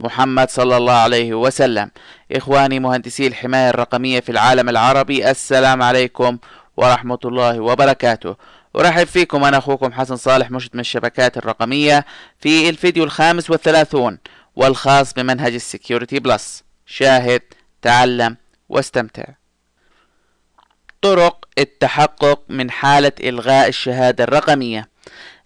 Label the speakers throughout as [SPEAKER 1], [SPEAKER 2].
[SPEAKER 1] محمد صلى الله عليه وسلم. إخواني مهندسي الحماية الرقمية في العالم العربي السلام عليكم ورحمة الله وبركاته. أرحب فيكم أنا أخوكم حسن صالح مرشد من الشبكات الرقمية في الفيديو الخامس والثلاثون والخاص بمنهج ال Security Plus. شاهد تعلم واستمتع. طرق التحقق من حالة إلغاء الشهادة الرقمية.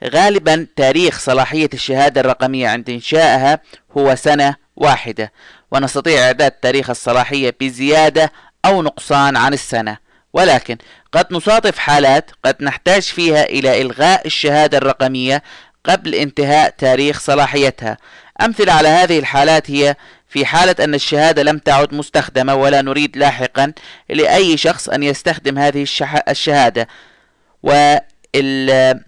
[SPEAKER 1] غالبا تاريخ صلاحية الشهادة الرقمية عند إنشائها هو سنة واحدة ونستطيع إعداد تاريخ الصلاحية بزيادة أو نقصان عن السنة. ولكن قد نصادف حالات قد نحتاج فيها إلى إلغاء الشهادة الرقمية قبل انتهاء تاريخ صلاحيتها. أمثلة على هذه الحالات هي في حالة أن الشهادة لم تعد مستخدمة ولا نريد لاحقا لأي شخص أن يستخدم هذه الشهادة. وال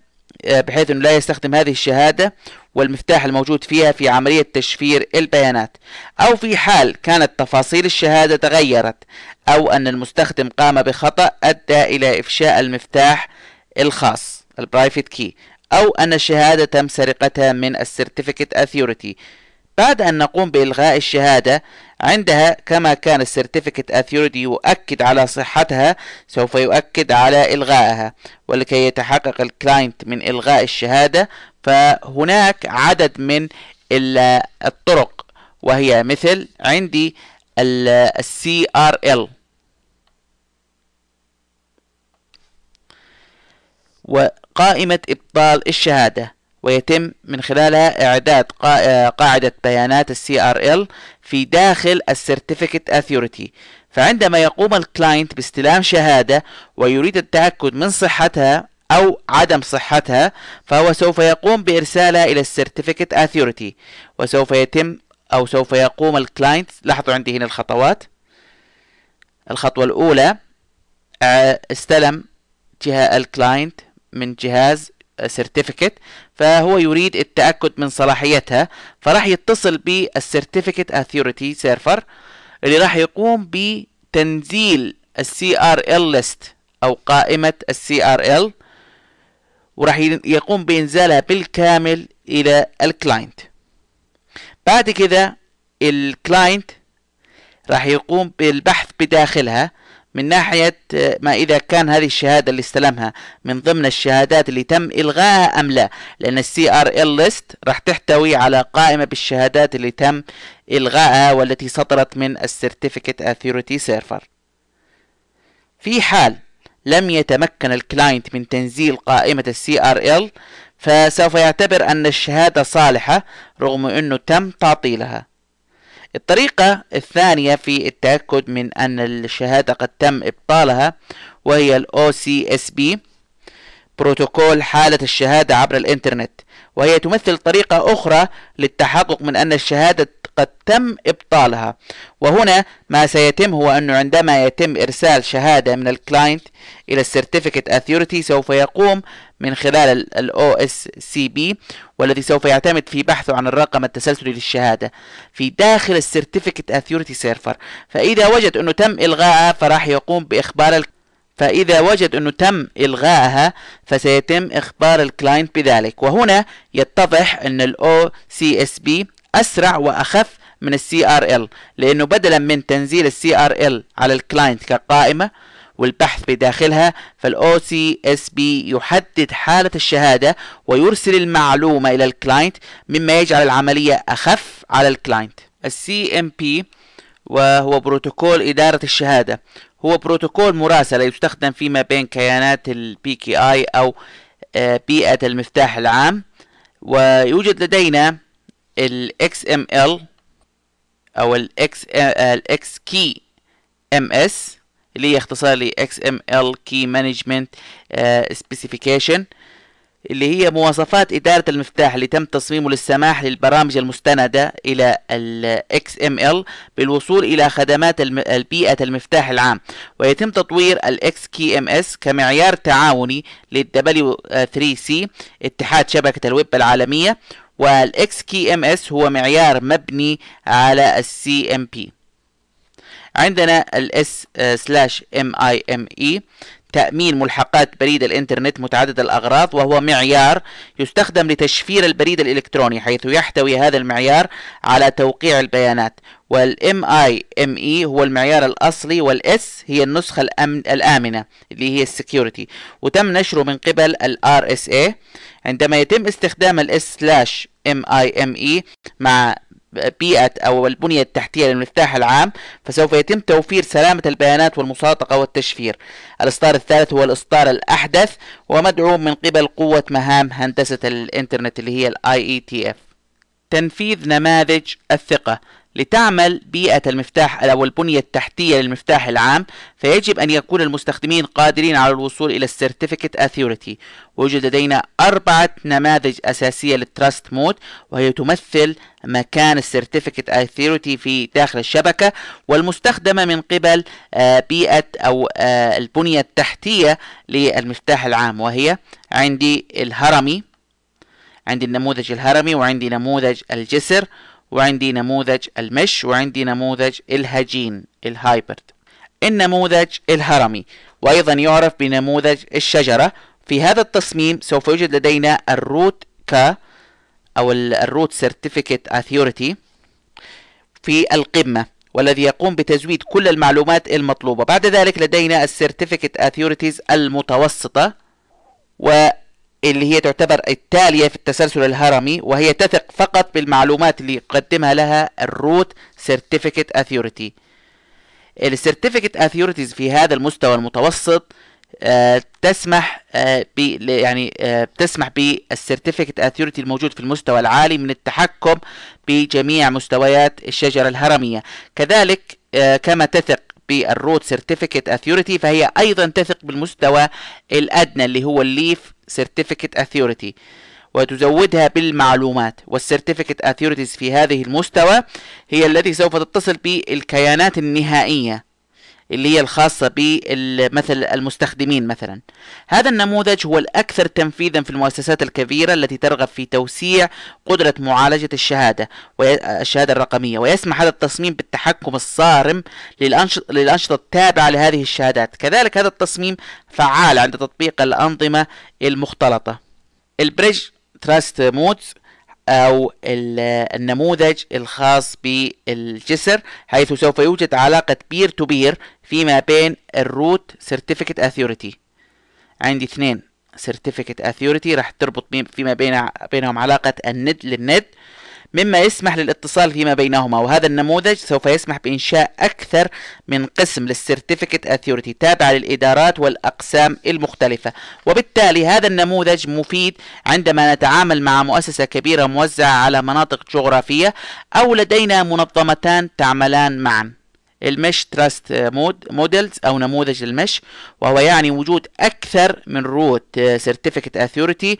[SPEAKER 1] بحيث أنه لا يستخدم هذه الشهادة والمفتاح الموجود فيها في عملية تشفير البيانات. أو في حال كانت تفاصيل الشهادة تغيرت أو أن المستخدم قام بخطأ أدى إلى إفشاء المفتاح الخاص ال private key أو أن الشهادة تم سرقتها من ال certificate authority بعد أن نقوم بإلغاء الشهادة عندها كما كان ال certificate authority يؤكد على صحتها سوف يؤكد على إلغائها. ولكي يتحقق ال client من إلغاء الشهادة فهناك عدد من الطرق وهي مثل عندي ال CRL وقائمة إبطال الشهادة. ويتم من خلالها إعداد قاعدة بيانات ال CRL في داخل ال certificate authority فعندما يقوم ال client باستلام شهادة ويريد التأكد من صحتها أو عدم صحتها فهو سوف يقوم بإرسالها إلى ال certificate authority وسوف يتم أو سوف يقوم ال client لاحظوا عندي هنا الخطوات. الخطوة الأولى استلم جهة ال client من جهاز certificate فهو يريد التأكد من صلاحيتها فراح يتصل بال certificate authority server اللي راح يقوم بتنزيل ال CRL list أو قائمة ال CRL وراح يقوم بإنزالها بالكامل إلى ال client بعد كده ال client راح يقوم بالبحث بداخلها من ناحية آه، ما إذا كان هذه الشهادة اللي استلمها من ضمن الشهادات اللي تم إلغائها أم لا. لأن ال CRL list راح تحتوي على قائمة بالشهادات اللي تم إلغائها والتي صدرت من ال certificate authority server في حال لم يتمكن ال client من تنزيل قائمة ال CR فسوف يعتبر أن الشهادة صالحة رغم أنه تم تعطيلها. الطريقة الثانية في التأكد من أن الشهادة قد تم إبطالها وهي ال OCSP بروتوكول حالة الشهادة عبر الإنترنت وهي تمثل طريقة أخرى للتحقق من أن الشهادة قد تم إبطالها. وهنا ما سيتم هو أنه عندما يتم إرسال شهادة من ال client إلى ال certificate authority سوف يقوم من خلال ال OSCP والذي سوف يعتمد في بحثه عن الرقم التسلسلي للشهادة في داخل ال certificate authority server. فإذا وجد أنه تم إلغائها فراح يقوم بإخبار فإذا وجد أنه تم إلغائها فسيتم إخبار ال client بذلك. وهنا يتضح أن ال OCSP أسرع وأخف من ال CRL لأنه بدلا من تنزيل ال CRL على ال client كقائمة والبحث بداخلها فال OCSP يحدد حالة الشهادة ويرسل المعلومة إلى ال client مما يجعل العملية أخف على ال client. ال CMP وهو بروتوكول إدارة الشهادة هو بروتوكول مراسلة يستخدم فيما بين كيانات ال PKI أو آه، بيئة المفتاح العام ويوجد لدينا ال XML أو ال X ال XKMS اللي هي اختصار ل XML Key Management uh, Specification اللي هي مواصفات إدارة المفتاح اللي تم تصميمه للسماح للبرامج المستندة إلى ال XML بالوصول إلى خدمات البيئة المفتاح العام. ويتم تطوير ال XKMS كمعيار تعاوني لل W3C اتحاد شبكة الويب العالمية وال XKMS هو معيار مبني على ال CMP عندنا ال S/MIME تأمين ملحقات بريد الإنترنت متعدد الأغراض وهو معيار يستخدم لتشفير البريد الإلكتروني حيث يحتوي هذا المعيار على توقيع البيانات. وال MIME هو المعيار الأصلي وال S هي النسخة الأمن الآمنة اللي هي ال security. وتم نشره من قبل ال RSA عندما يتم استخدام ال S slash MIME مع بيئة أو البنية التحتية للمفتاح العام فسوف يتم توفير سلامة البيانات والمصادقة والتشفير. الإصدار الثالث هو الإصدار الأحدث ومدعوم من قبل قوة مهام هندسة الإنترنت اللي هي ال IETF تنفيذ نماذج الثقة. لتعمل بيئة المفتاح أو البنية التحتية للمفتاح العام فيجب أن يكون المستخدمين قادرين على الوصول إلى ال certificate authority. ويوجد لدينا أربعة نماذج أساسية لل trust model وهي تمثل مكان ال certificate authority في داخل الشبكة والمستخدمة من قبل آه، بيئة أو آه، البنية التحتية للمفتاح العام وهي عندي الهرمي عندي النموذج الهرمي وعندي نموذج الجسر وعندي نموذج ال mesh وعندي نموذج الهجين ال hybrid. النموذج الهرمي وأيضا يعرف بنموذج الشجرة. في هذا التصميم سوف يوجد لدينا ال root CA أو ال root certificate authority في القمة والذي يقوم بتزويد كل المعلومات المطلوبة. بعد ذلك لدينا ال certificate authorities المتوسطة و اللي هي تعتبر التالية في التسلسل الهرمي وهي تثق فقط بالمعلومات اللي يقدمها لها ال root certificate authority ال certificate authorities في هذا المستوى المتوسط آه تسمح آه يعني آه تسمح بال certificate authority الموجود في المستوى العالي من التحكم بجميع مستويات الشجرة الهرمية. كذلك كما تثق بال root certificate authority فهي أيضا تثق بالمستوى الأدنى اللي هو ال leaf certificate authority وتزودها بالمعلومات. وال certificate authorities في هذه المستوى هي التي سوف تتصل بالكيانات النهائية. اللي هي الخاصة بمثل المستخدمين مثلا. هذا النموذج هو الأكثر تنفيذا في المؤسسات الكبيرة التي ترغب في توسيع قدرة معالجة الشهادة الشهادة الرقمية. ويسمح هذا التصميم بالتحكم الصارم للأنشطة التابعة لهذه الشهادات. كذلك هذا التصميم فعال عند تطبيق الأنظمة المختلطة. ال bridge trust models أو النموذج الخاص بالجسر حيث سوف يوجد علاقة peer to peer فيما بين ال root certificate authority عندي اثنين certificate authority راح تربط فيما بين بينهم علاقة الند للند. مما يسمح للاتصال فيما بينهما وهذا النموذج سوف يسمح بإنشاء أكثر من قسم لل certificate authority تابعة للإدارات والأقسام المختلفة. وبالتالي هذا النموذج مفيد عندما نتعامل مع مؤسسة كبيرة موزعة على مناطق جغرافية أو لدينا منظمتان تعملان معا. ال mesh trust mod models أو نموذج ال mesh وهو يعني وجود أكثر من root certificate authority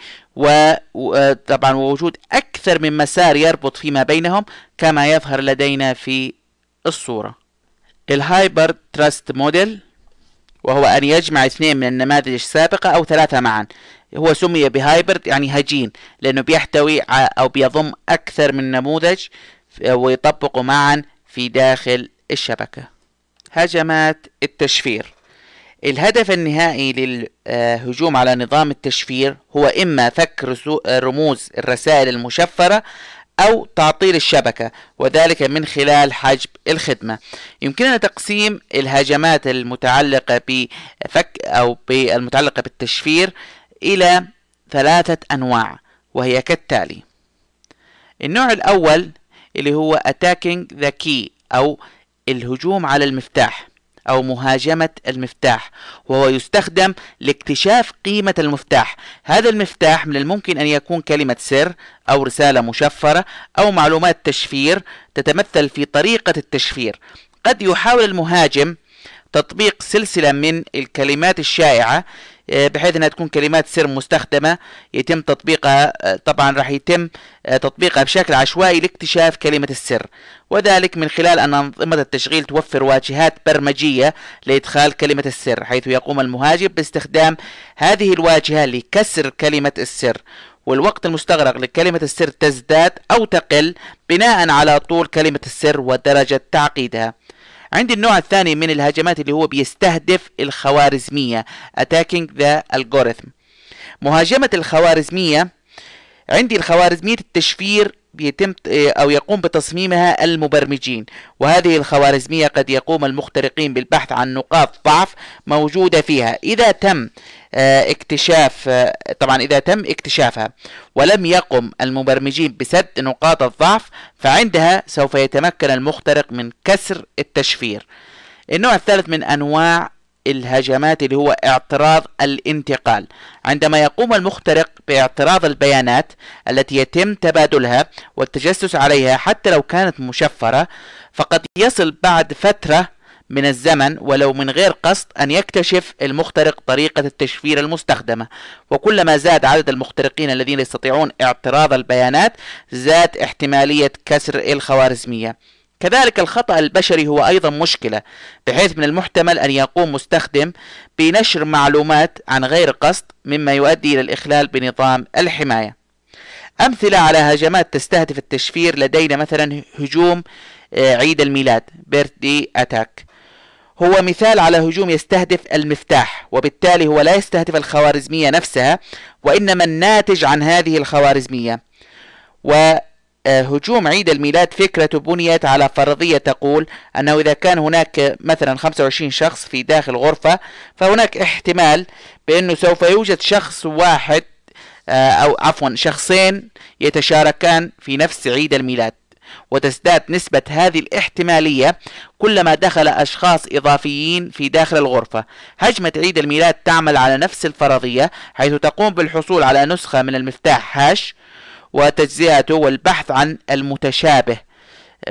[SPEAKER 1] وطبعا وجود أكثر من مسار يربط فيما بينهم كما يظهر لدينا في الصورة. ال hybrid trust model وهو أن يجمع اثنين من النماذج السابقة أو ثلاثة معا. هو سمي ب hybrid يعني هجين لأنه بيحتوي أو بيضم أكثر من نموذج ويطبقوا معا في داخل الشبكة. هجمات التشفير. الهدف النهائي للهجوم على نظام التشفير هو إما فك رموز الرسائل المشفرة أو تعطيل الشبكة وذلك من خلال حجب الخدمة. يمكننا تقسيم الهجمات المتعلقة بفك أو المتعلقة بالتشفير إلى ثلاثة أنواع وهي كالتالي النوع الأول اللي هو attacking the key أو الهجوم على المفتاح أو مهاجمة المفتاح وهو يستخدم لاكتشاف قيمة المفتاح. هذا المفتاح من الممكن أن يكون كلمة سر أو رسالة مشفرة أو معلومات تشفير تتمثل في طريقة التشفير. قد يحاول المهاجم تطبيق سلسلة من الكلمات الشائعة بحيث إنها تكون كلمات سر مستخدمة يتم تطبيقها آه، طبعا راح يتم آه، تطبيقها بشكل عشوائي لاكتشاف كلمة السر. وذلك من خلال أن أنظمة التشغيل توفر واجهات برمجية لإدخال كلمة السر حيث يقوم المهاجم باستخدام هذه الواجهة لكسر كلمة السر. والوقت المستغرق لكلمة السر تزداد أو تقل بناء على طول كلمة السر ودرجة تعقيدها. عندي النوع الثاني من الهجمات اللي هو بيستهدف الخوارزمية attacking the algorithm. مهاجمة الخوارزمية عندي الخوارزمية التشفير بيتم أو يقوم بتصميمها المبرمجين. وهذه الخوارزمية قد يقوم المخترقين بالبحث عن نقاط ضعف موجودة فيها. إذا تم آه، اكتشاف آه، طبعا إذا تم اكتشافها ولم يقم المبرمجين بسد نقاط الضعف فعندها سوف يتمكن المخترق من كسر التشفير. النوع الثالث من أنواع الهجمات اللي هو اعتراض الانتقال. عندما يقوم المخترق باعتراض البيانات التي يتم تبادلها والتجسس عليها حتى لو كانت مشفرة فقد يصل بعد فترة من الزمن ولو من غير قصد أن يكتشف المخترق طريقة التشفير المستخدمة. وكلما زاد عدد المخترقين الذين يستطيعون اعتراض البيانات زاد احتمالية كسر الخوارزمية. كذلك الخطأ البشري هو أيضا مشكلة بحيث من المحتمل أن يقوم مستخدم بنشر معلومات عن غير قصد مما يؤدي إلى الإخلال بنظام الحماية. أمثلة على هجمات تستهدف التشفير لدينا مثلا هجوم آه، عيد الميلاد بيرثدي أتاك هو مثال على هجوم يستهدف المفتاح وبالتالي هو لا يستهدف الخوارزمية نفسها وإنما الناتج عن هذه الخوارزمية. وهجوم عيد الميلاد فكرة بنيت على فرضية تقول أنه إذا كان هناك مثلا 25 شخص في داخل غرفة فهناك احتمال بأنه سوف يوجد شخص واحد آه، أو عفوا شخصين يتشاركان في نفس عيد الميلاد. وتزداد نسبة هذه الاحتمالية كلما دخل أشخاص إضافيين في داخل الغرفة. هجمة عيد الميلاد تعمل على نفس الفرضية حيث تقوم بالحصول على نسخة من المفتاح هاش وتجزئته والبحث عن المتشابه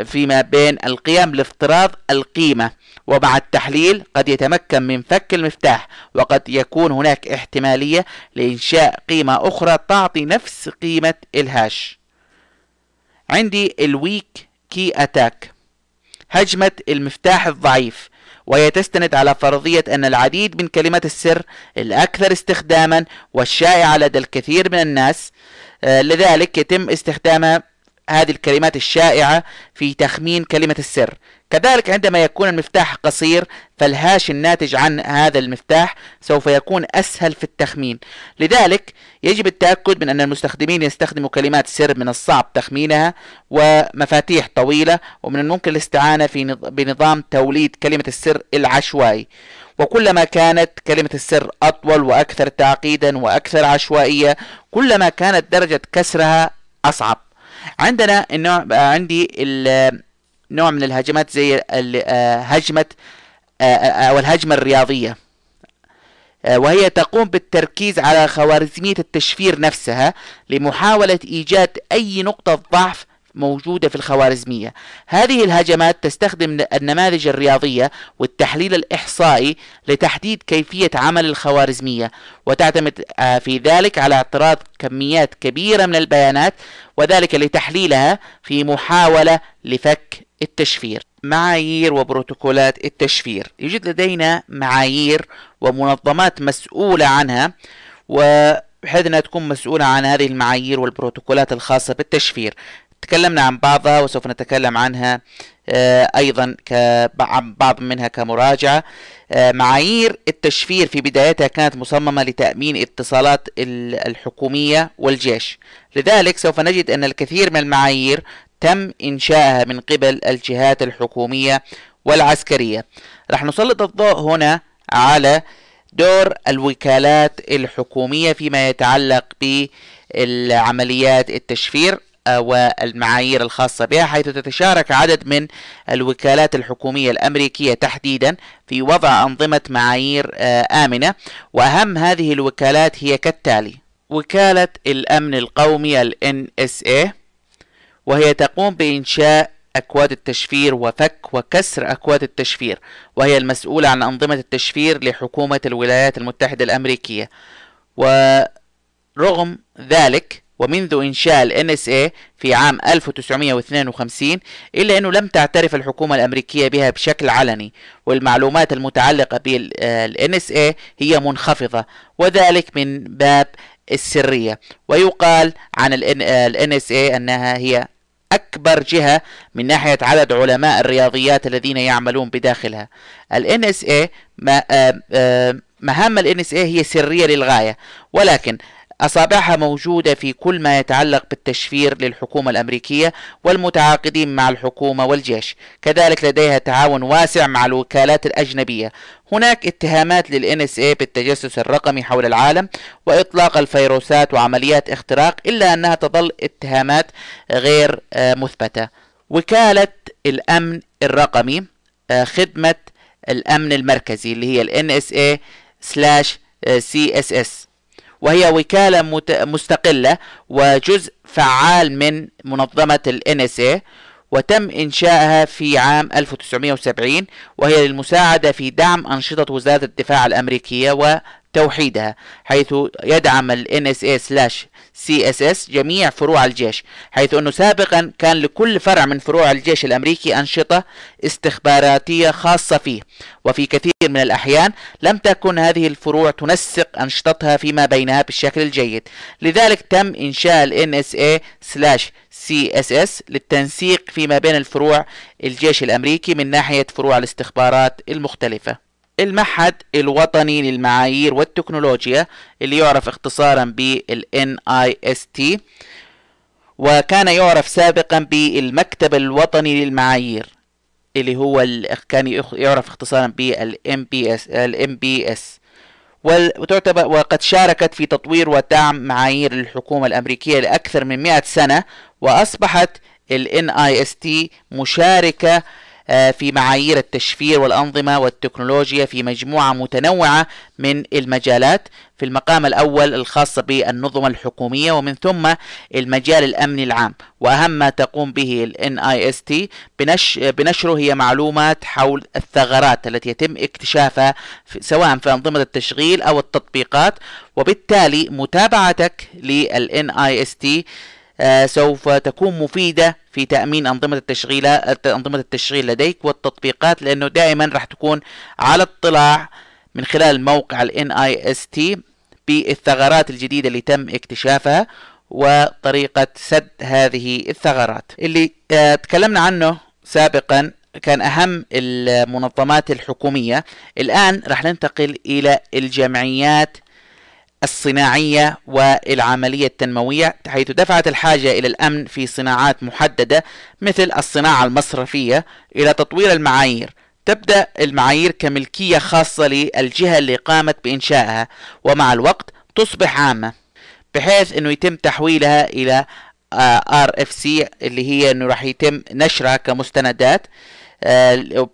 [SPEAKER 1] فيما بين القيم لافتراض القيمة. ومع التحليل قد يتمكن من فك المفتاح وقد يكون هناك احتمالية لإنشاء قيمة أخرى تعطي نفس قيمة ال hash. عندي ال weak key attack هجمة المفتاح الضعيف. وهي تستند على فرضية أن العديد من كلمات السر الأكثر استخداما والشائعة لدى الكثير من الناس لذلك يتم استخدامها هذه الكلمات الشائعة في تخمين كلمة السر. كذلك عندما يكون المفتاح قصير فالهاش الناتج عن هذا المفتاح سوف يكون أسهل في التخمين. لذلك يجب التأكد من أن المستخدمين يستخدموا كلمات سر من الصعب تخمينها ومفاتيح طويلة ومن الممكن الاستعانة في بنظام توليد كلمة السر العشوائي. وكلما كانت كلمة السر أطول وأكثر تعقيدا وأكثر عشوائية كلما كانت درجة كسرها أصعب. عندنا النوع عندي نوع من الهجمات زي آه، هجمة آه، آه، أو الهجمة الرياضية. وهي تقوم بالتركيز على خوارزمية التشفير نفسها لمحاولة إيجاد أي نقطة ضعف موجودة في الخوارزمية. هذه الهجمات تستخدم النماذج الرياضية والتحليل الإحصائي لتحديد كيفية عمل الخوارزمية وتعتمد في ذلك على اعتراض كميات كبيرة من البيانات وذلك لتحليلها في محاولة لفك التشفير. معايير وبروتوكولات التشفير. يوجد لدينا معايير ومنظمات مسؤولة عنها وبحيث أنها تكون مسؤولة عن هذه المعايير والبروتوكولات الخاصة بالتشفير. تكلمنا عن بعضها وسوف نتكلم عنها آه، أيضا بعض منها كمراجعة. آه، معايير التشفير في بدايتها كانت مصممة لتأمين اتصالات الحكومية والجيش. لذلك سوف نجد أن الكثير من المعايير تم إنشائها من قبل الجهات الحكومية والعسكرية. راح نسلط الضوء هنا على دور الوكالات الحكومية فيما يتعلق بالعمليات التشفير. والمعايير الخاصة بها حيث تتشارك عدد من الوكالات الحكومية الأمريكية تحديدا في وضع أنظمة معايير آه، آمنة. وأهم هذه الوكالات هي كالتالي وكالة الأمن القومي ال NSA وهي تقوم بإنشاء أكواد التشفير وفك وكسر أكواد التشفير وهي المسؤولة عن أنظمة التشفير لحكومة الولايات المتحدة الأمريكية. ورغم ذلك ومنذ إنشاء ال NSA في عام 1952 إلا أنه لم تعترف الحكومة الأمريكية بها بشكل علني والمعلومات المتعلقة بال NSA هي منخفضة وذلك من باب السرية. ويقال عن ال NSA أنها هي أكبر جهة من ناحية عدد علماء الرياضيات الذين يعملون بداخلها. ال NSA مهام ال NSA هي سرية للغاية ولكن أصابعها موجودة في كل ما يتعلق بالتشفير للحكومة الأمريكية والمتعاقدين مع الحكومة والجيش. كذلك لديها تعاون واسع مع الوكالات الأجنبية. هناك اتهامات لل NSA بالتجسس الرقمي حول العالم وإطلاق الفيروسات وعمليات اختراق إلا أنها تظل اتهامات غير آه، مثبتة. وكالة الأمن الرقمي آه، خدمة الأمن المركزي اللي هي ال NSA سلاش CSS وهي وكالة مستقلة وجزء فعال من منظمة ال NSA وتم إنشائها في عام 1970 وهي للمساعدة في دعم أنشطة وزارة الدفاع الأمريكية وتوحيدها حيث يدعم ال NSA CSS جميع فروع الجيش حيث أنه سابقا كان لكل فرع من فروع الجيش الأمريكي أنشطة استخباراتية خاصة فيه. وفي كثير من الأحيان لم تكن هذه الفروع تنسق أنشطتها فيما بينها بالشكل الجيد. لذلك تم إنشاء ال NSA CSS للتنسيق فيما بين الفروع الجيش الأمريكي من ناحية فروع الاستخبارات المختلفة. المعهد الوطني للمعايير والتكنولوجيا اللي يعرف اختصارا بال NIST وكان يعرف سابقا بالمكتب الوطني للمعايير اللي هو كان يعرف اختصارا بال MBS ال MBS وتعتبر وقد شاركت في تطوير ودعم معايير الحكومة الأمريكية لأكثر من 100 سنة وأصبحت ال NIST مشاركة في معايير التشفير والأنظمة والتكنولوجيا في مجموعة متنوعة من المجالات في المقام الأول الخاص بالنظم الحكومية ومن ثم المجال الأمني العام. وأهم ما تقوم به ال NIST بنش بنشره هي معلومات حول الثغرات التي يتم اكتشافها سواء في أنظمة التشغيل أو التطبيقات. وبالتالي متابعتك لل NIST آه، سوف تكون مفيدة في تأمين أنظمة التشغيل أنظمة التشغيل لديك والتطبيقات لأنه دائما راح تكون على اطلاع من خلال موقع ال NIST بالثغرات الجديدة اللي تم اكتشافها وطريقة سد هذه الثغرات. اللي آه، تكلمنا عنه سابقا كان أهم المنظمات الحكومية. الآن راح ننتقل إلى الجمعيات الصناعية والعملية التنموية حيث دفعت الحاجة إلى الأمن في صناعات محددة مثل الصناعة المصرفية إلى تطوير المعايير. تبدأ المعايير كملكية خاصة للجهة اللي قامت بإنشائها ومع الوقت تصبح عامة بحيث أنه يتم تحويلها إلى RFC اللي هي أنه راح يتم نشرها كمستندات. آه،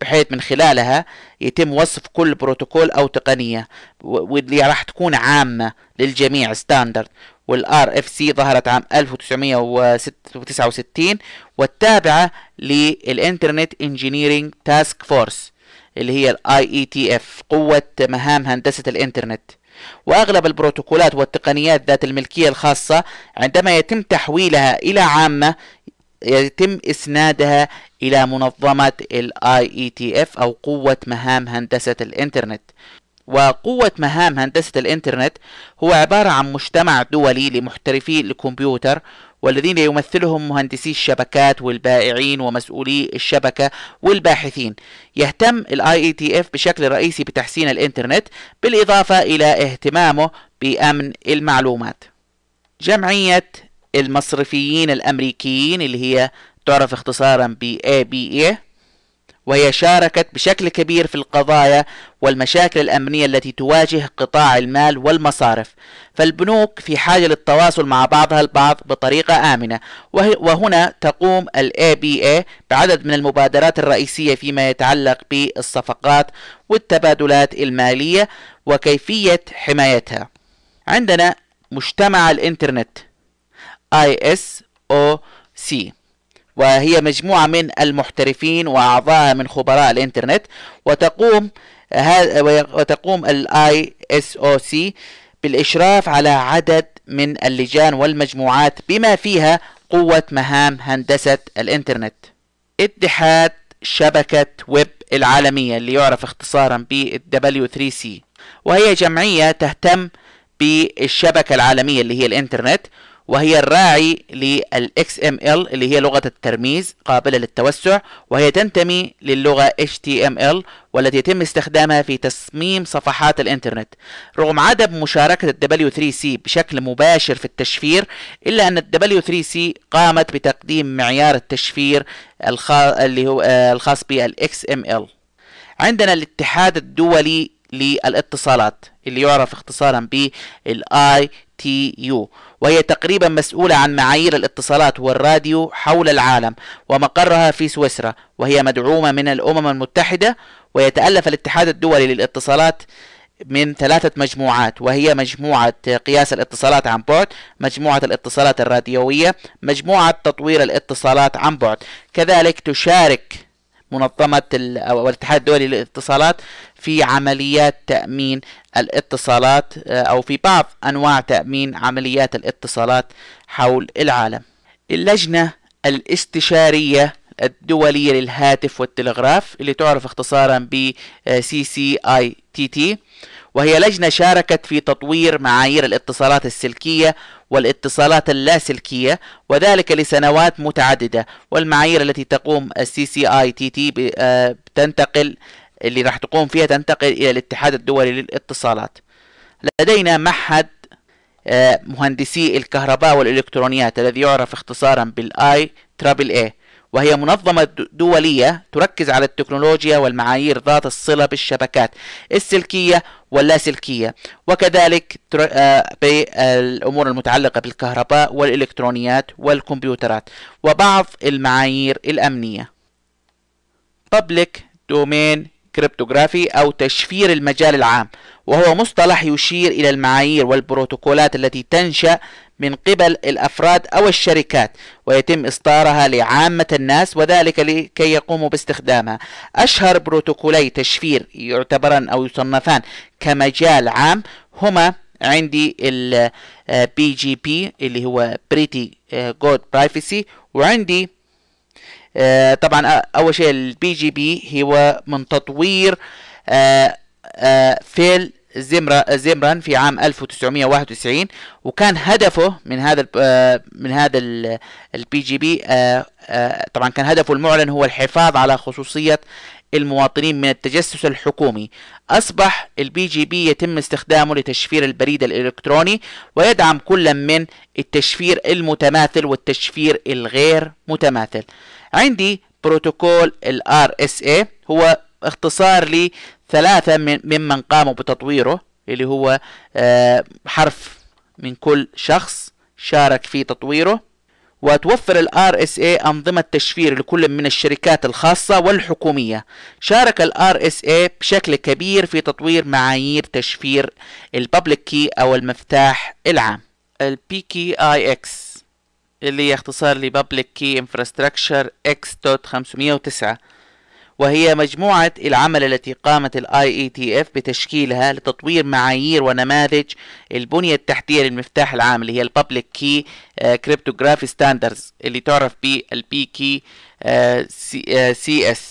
[SPEAKER 1] بحيث من خلالها يتم وصف كل بروتوكول أو تقنية واللي راح تكون عامة للجميع ستاندرد وال RFC ظهرت عام 1969 والتابعة لل Internet Engineering Task Force اللي هي ال IETF قوة مهام هندسة الإنترنت. وأغلب البروتوكولات والتقنيات ذات الملكية الخاصة عندما يتم تحويلها إلى عامة يتم إسنادها إلى منظمة ال IETF أو قوة مهام هندسة الإنترنت. وقوة مهام هندسة الإنترنت هو عبارة عن مجتمع دولي لمحترفي الكمبيوتر والذين يمثلهم مهندسي الشبكات والبائعين ومسؤولي الشبكة والباحثين. يهتم ال IETF بشكل رئيسي بتحسين الإنترنت بالإضافة إلى اهتمامه بأمن المعلومات. جمعية المصرفيين الأمريكيين اللي هي تعرف اختصارا ب ABA وهي شاركت بشكل كبير في القضايا والمشاكل الأمنية التي تواجه قطاع المال والمصارف. فالبنوك في حاجة للتواصل مع بعضها البعض بطريقة آمنة. وهنا تقوم ال ABA بعدد من المبادرات الرئيسية فيما يتعلق بالصفقات والتبادلات المالية وكيفية حمايتها. عندنا مجتمع الإنترنت. ISOC وهي مجموعة من المحترفين وأعضاء من خبراء الإنترنت. وتقوم وتقوم ال ISOC بالإشراف على عدد من اللجان والمجموعات بما فيها قوة مهام هندسة الإنترنت. اتحاد شبكة ويب العالمية اللي يعرف اختصارا ب W3C وهي جمعية تهتم بالشبكة العالمية اللي هي الإنترنت. وهي الراعي لل XML اللي هي لغة الترميز قابلة للتوسع وهي تنتمي للغة HTML والتي يتم استخدامها في تصميم صفحات الإنترنت. رغم عدم مشاركة ال W3C بشكل مباشر في التشفير إلا أن ال W3C قامت بتقديم معيار التشفير اللي هو آه، الخاص بال XML عندنا الاتحاد الدولي للاتصالات اللي يعرف اختصارا بال ITU وهي تقريبا مسؤولة عن معايير الاتصالات والراديو حول العالم ومقرها في سويسرا وهي مدعومة من الأمم المتحدة ويتألف الاتحاد الدولي للاتصالات من ثلاثة مجموعات وهي مجموعة قياس الاتصالات عن بعد مجموعة الاتصالات الراديوية مجموعة تطوير الاتصالات عن بعد. كذلك تشارك منظمة أو الاتحاد الدولي للاتصالات في عمليات تأمين الاتصالات آه، أو في بعض أنواع تأمين عمليات الاتصالات حول العالم. اللجنة الاستشارية الدولية للهاتف والتلغراف اللي تعرف اختصارا ب CCITT وهي لجنة شاركت في تطوير معايير الاتصالات السلكية والاتصالات اللاسلكية وذلك لسنوات متعددة. والمعايير التي تقوم ال CCITT تنتقل اللي راح تقوم فيها تنتقل إلى الاتحاد الدولي للاتصالات. لدينا معهد آه، مهندسي الكهرباء والإلكترونيات الذي يعرف اختصارا بال I triple E وهي منظمة دولية تركز على التكنولوجيا والمعايير ذات الصلة بالشبكات السلكية واللاسلكية وكذلك آه، بالأمور المتعلقة بالكهرباء والإلكترونيات والكمبيوترات وبعض المعايير الأمنية. Public Domain Cryptography أو تشفير المجال العام وهو مصطلح يشير إلى المعايير والبروتوكولات التي تنشأ من قبل الأفراد أو الشركات ويتم إصدارها لعامة الناس وذلك لكي يقوموا باستخدامها. أشهر بروتوكولي تشفير يعتبران أو يصنفان كمجال عام هما عندي ال PGP اللي هو Pretty Good Privacy وعندي آه، طبعا أول شيء ال PGP هو من تطوير آه، آه، فيل زمرا زمرمان في عام 1991 وكان هدفه من هذا من هذا ال PGP طبعا كان هدفه المعلن هو الحفاظ على خصوصية المواطنين من التجسس الحكومي. أصبح ال PGP يتم استخدامه لتشفير البريد الإلكتروني ويدعم كل من التشفير المتماثل والتشفير الغير متماثل. عندي بروتوكول ال RSA هو اختصار لثلاثة من ممن قاموا بتطويره اللي هو آه، حرف من كل شخص شارك في تطويره. وتوفر ال RSA أنظمة تشفير لكل من الشركات الخاصة والحكومية. شارك ال RSA بشكل كبير في تطوير معايير تشفير البابليك كي أو المفتاح العام. ال PKIX اللي هي اختصار ل Public Key Infrastructure X.509 وهي مجموعة العمل التي قامت ال IETF بتشكيلها لتطوير معايير ونماذج البنية التحتية للمفتاح العام اللي هي ال Public Key Cryptography Standards اللي تعرف بال PKCS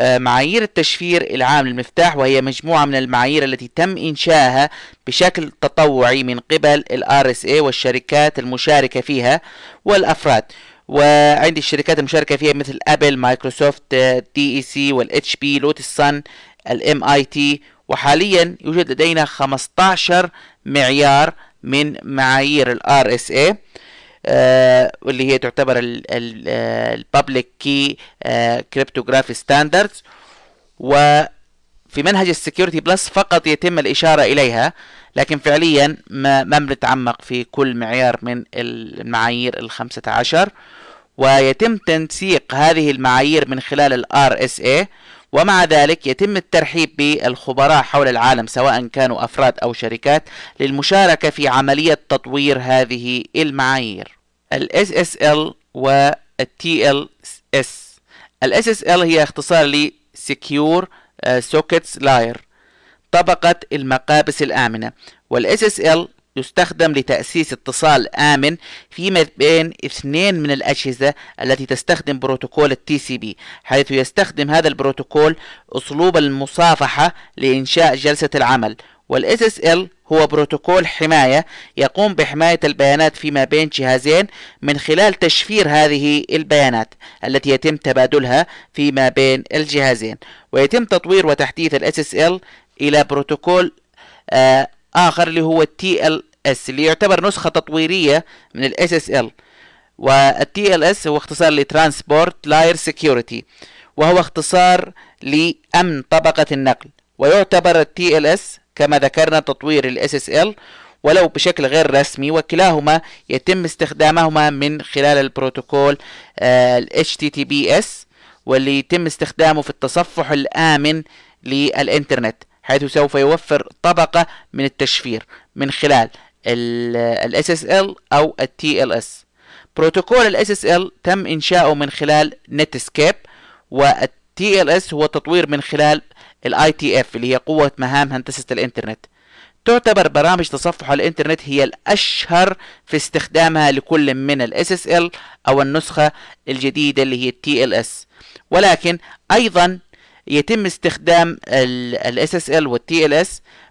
[SPEAKER 1] آه، معايير التشفير العام للمفتاح وهي مجموعة من المعايير التي تم إنشائها بشكل تطوعي من قبل ال RSA والشركات المشاركة فيها والأفراد. وعندي الشركات المشاركة فيها مثل أبل مايكروسوفت DEC وال HP لوتس سن ال MIT وحاليا يوجد لدينا 15 معيار من معايير ال RSA آه، واللي هي تعتبر ال Public Key Cryptography Standards وفي منهج ال Security Plus فقط يتم الإشارة إليها لكن فعليا ما, ما بنتعمق في كل معيار من المعايير الخمسة عشر. ويتم تنسيق هذه المعايير من خلال ال RSA ومع ذلك يتم الترحيب بالخبراء حول العالم سواء كانوا أفراد أو شركات للمشاركة في عملية تطوير هذه المعايير. ال SSL و ال TLS ال SSL هي اختصار ل Secure Sockets Layer طبقة المقابس الآمنة وال SSL يستخدم لتأسيس اتصال آمن فيما بين اثنين من الأجهزة التي تستخدم بروتوكول ال TCP حيث يستخدم هذا البروتوكول أسلوب المصافحة لإنشاء جلسة العمل. وال SSL هو بروتوكول حماية يقوم بحماية البيانات فيما بين جهازين من خلال تشفير هذه البيانات التي يتم تبادلها فيما بين الجهازين ويتم تطوير وتحديث ال إلى بروتوكول آه آخر اللي هو ال TLS اللي يعتبر نسخة تطويرية من ال والتي ال TLS هو اختصار ل Transport Layer Security وهو اختصار لأمن طبقة النقل ويعتبر ال اس كما ذكرنا تطوير ال ولو بشكل غير رسمي وكلاهما يتم استخدامهما من خلال البروتوكول ال HTTPS واللي يتم استخدامه في التصفح الآمن للإنترنت حيث سوف يوفر طبقة من التشفير من خلال ال SSL أو ال TLS بروتوكول ال SSL تم إنشاؤه من خلال نتسكيب وال TLS هو تطوير من خلال ال ITF اللي هي قوة مهام هندسة الإنترنت. تعتبر برامج تصفح الإنترنت هي الأشهر في استخدامها لكل من ال SSL أو النسخة الجديدة اللي هي ال TLS ولكن أيضا يتم استخدام ال SSL وال TLS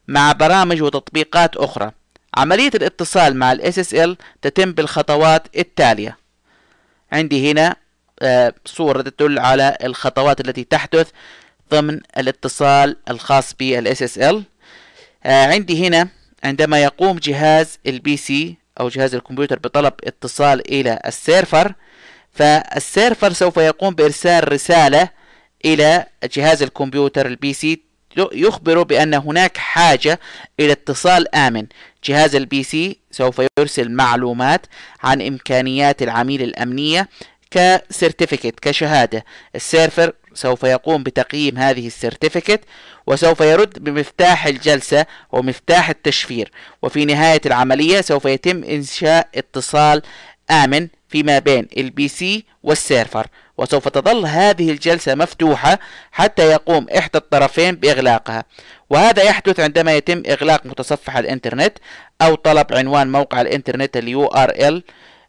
[SPEAKER 1] مع برامج وتطبيقات أخرى. عملية الاتصال مع ال SSL تتم بالخطوات التالية. عندي هنا آه، صورة تدل على الخطوات التي تحدث. ضمن الاتصال الخاص بال SSL آه، عندي هنا عندما يقوم جهاز ال PC أو جهاز الكمبيوتر بطلب اتصال إلى ال server فال server سوف يقوم بإرسال رسالة إلى جهاز الكمبيوتر ال PC يخبر بأن هناك حاجة إلى اتصال آمن. جهاز ال PC سوف يرسل معلومات عن إمكانيات العميل الأمنية ك certificate كشهادة. ال server سوف يقوم بتقييم هذه ال certificate وسوف يرد بمفتاح الجلسة ومفتاح التشفير. وفي نهاية العملية سوف يتم إنشاء اتصال آمن فيما بين ال PC وال server. وسوف تظل هذه الجلسة مفتوحة حتى يقوم إحدى الطرفين بإغلاقها. وهذا يحدث عندما يتم إغلاق متصفح الإنترنت أو طلب عنوان موقع الإنترنت ال URL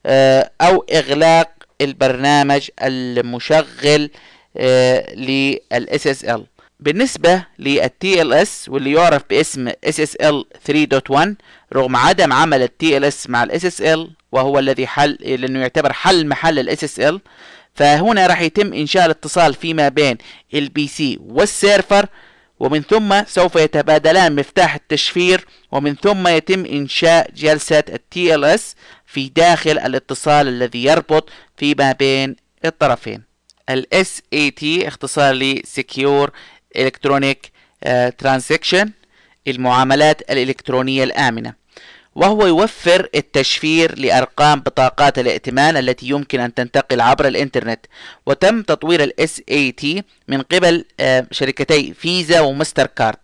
[SPEAKER 1] آه، أو إغلاق البرنامج المشغل آه، لل SSL بالنسبة لل TLS واللي يعرف باسم SSL 3.1 رغم عدم عمل ال TLS مع ال SSL وهو الذي حل لأنه يعتبر حل محل ال SSL فهنا راح يتم إنشاء الاتصال فيما بين ال PC وال server ومن ثم سوف يتبادلان مفتاح التشفير ومن ثم يتم إنشاء جلسة ال TLS في داخل الاتصال الذي يربط فيما بين الطرفين. ال SET اختصار ل Secure Electronic uh, Transaction المعاملات الإلكترونية الآمنة. وهو يوفر التشفير لأرقام بطاقات الائتمان التي يمكن أن تنتقل عبر الإنترنت. وتم تطوير ال SAT من قبل uh, شركتي فيزا ومستر كارد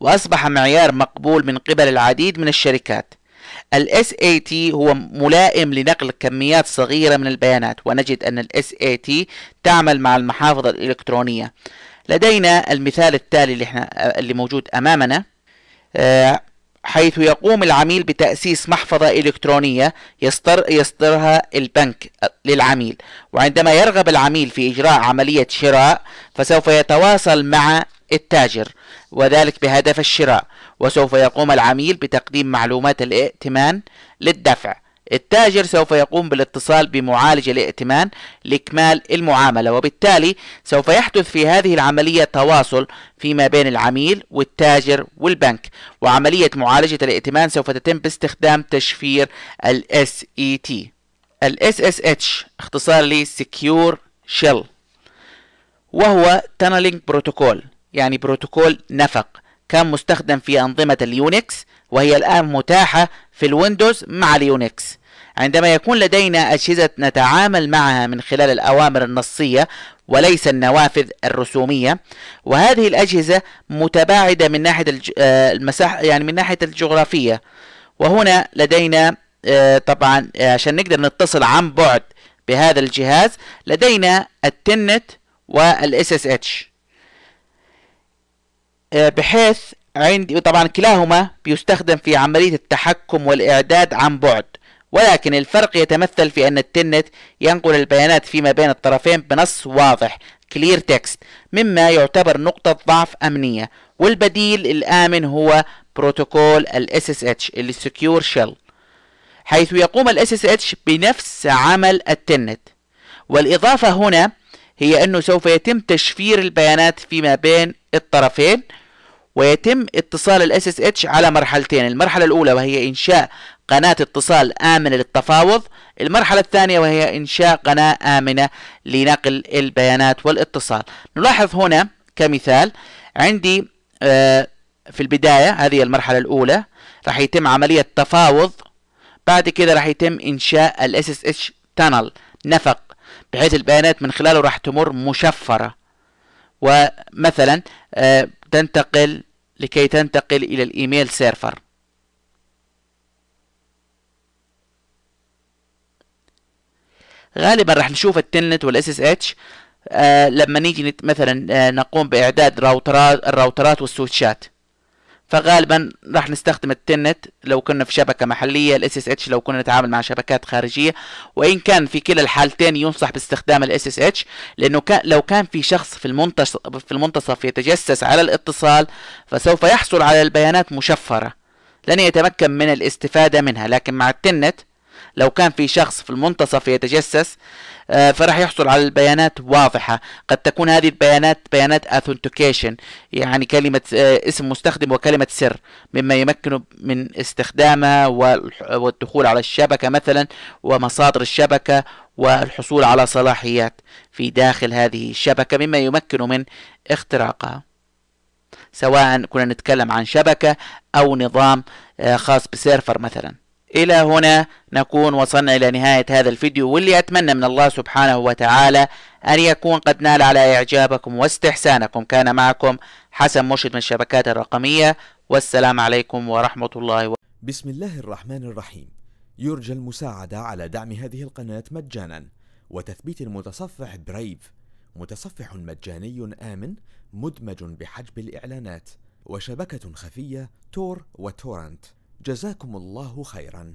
[SPEAKER 1] وأصبح معيار مقبول من قبل العديد من الشركات. ال SAT هو ملائم لنقل كميات صغيرة من البيانات ونجد أن ال SAT تعمل مع المحافظ الإلكترونية. لدينا المثال التالي اللي, إحنا اللي موجود أمامنا آه، حيث يقوم العميل بتأسيس محفظة إلكترونية يصدر يصدرها البنك للعميل. وعندما يرغب العميل في إجراء عملية شراء فسوف يتواصل مع التاجر وذلك بهدف الشراء. وسوف يقوم العميل بتقديم معلومات الائتمان للدفع. التاجر سوف يقوم بالاتصال بمعالج الائتمان لإكمال المعاملة وبالتالي سوف يحدث في هذه العملية تواصل فيما بين العميل والتاجر والبنك. وعملية معالجة الائتمان سوف تتم باستخدام تشفير ال SET ال SSH اختصار ل Secure Shell وهو Tunneling Protocol. يعني بروتوكول نفق كان مستخدم في أنظمة ال Unix وهي الآن متاحة في ال Windows مع ال Unix. عندما يكون لدينا أجهزة نتعامل معها من خلال الأوامر النصية وليس النوافذ الرسومية وهذه الأجهزة متباعدة من ناحية آه، المساحة يعني من ناحية الجغرافية. وهنا لدينا آه، طبعا آه، عشان نقدر نتصل عن بعد بهذا الجهاز لدينا ال Telnet وال SSH. بحيث عندي طبعا كلاهما بيستخدم في عملية التحكم والإعداد عن بعد. ولكن الفرق يتمثل في أن ال Telnet ينقل البيانات فيما بين الطرفين بنص واضح clear text مما يعتبر نقطة ضعف أمنية. والبديل الآمن هو بروتوكول ال SSH اللي Secure Shell حيث يقوم ال SSH بنفس عمل التنت. والإضافة هنا هي أنه سوف يتم تشفير البيانات فيما بين الطرفين ويتم اتصال ال SSH على مرحلتين المرحلة الأولى وهي إنشاء قناة اتصال آمنة للتفاوض المرحلة الثانية وهي إنشاء قناة آمنة لنقل البيانات والاتصال. نلاحظ هنا كمثال عندي آه، في البداية هذه المرحلة الأولى راح يتم عملية تفاوض بعد كده راح يتم إنشاء ال SSH tunnel نفق بحيث البيانات من خلاله راح تمر مشفرة. ومثلا آه، تنتقل لكي تنتقل إلى الإيميل سيرفر. غالبا راح نشوف ال Telnet وال SSH آه لما نيجي مثلا آه نقوم بإعداد راوترات الراوترات والسويتشات. فغالبا راح نستخدم ال Telnet لو كنا في شبكة محلية ال SSH لو كنا نتعامل مع شبكات خارجية. وإن كان في كلا الحالتين ينصح باستخدام ال SSH لأنه كان لو كان في شخص في المنتصف في المنتصف يتجسس على الاتصال فسوف يحصل على البيانات مشفرة. لن يتمكن من الاستفادة منها. لكن مع ال Telnet لو كان في شخص في المنتصف يتجسس فراح يحصل على البيانات واضحة. قد تكون هذه البيانات بيانات authentication يعني كلمة آه، اسم مستخدم وكلمة سر مما يمكنه من استخدامها والدخول على الشبكة مثلا ومصادر الشبكة والحصول على صلاحيات في داخل هذه الشبكة مما يمكنه من اختراقها. سواء كنا نتكلم عن شبكة أو نظام آه، خاص بسيرفر مثلا. إلى هنا نكون وصلنا إلى نهاية هذا الفيديو واللي أتمنى من الله سبحانه وتعالى أن يكون قد نال على إعجابكم واستحسانكم. كان معكم حسن مرشد من الشبكات الرقمية والسلام عليكم ورحمة الله
[SPEAKER 2] و... بسم الله الرحمن الرحيم. يرجى المساعدة على دعم هذه القناة مجانا وتثبيت المتصفح برايف متصفح مجاني آمن مدمج بحجب الإعلانات وشبكة خفية تور وتورنت. جزاكم الله خيرا.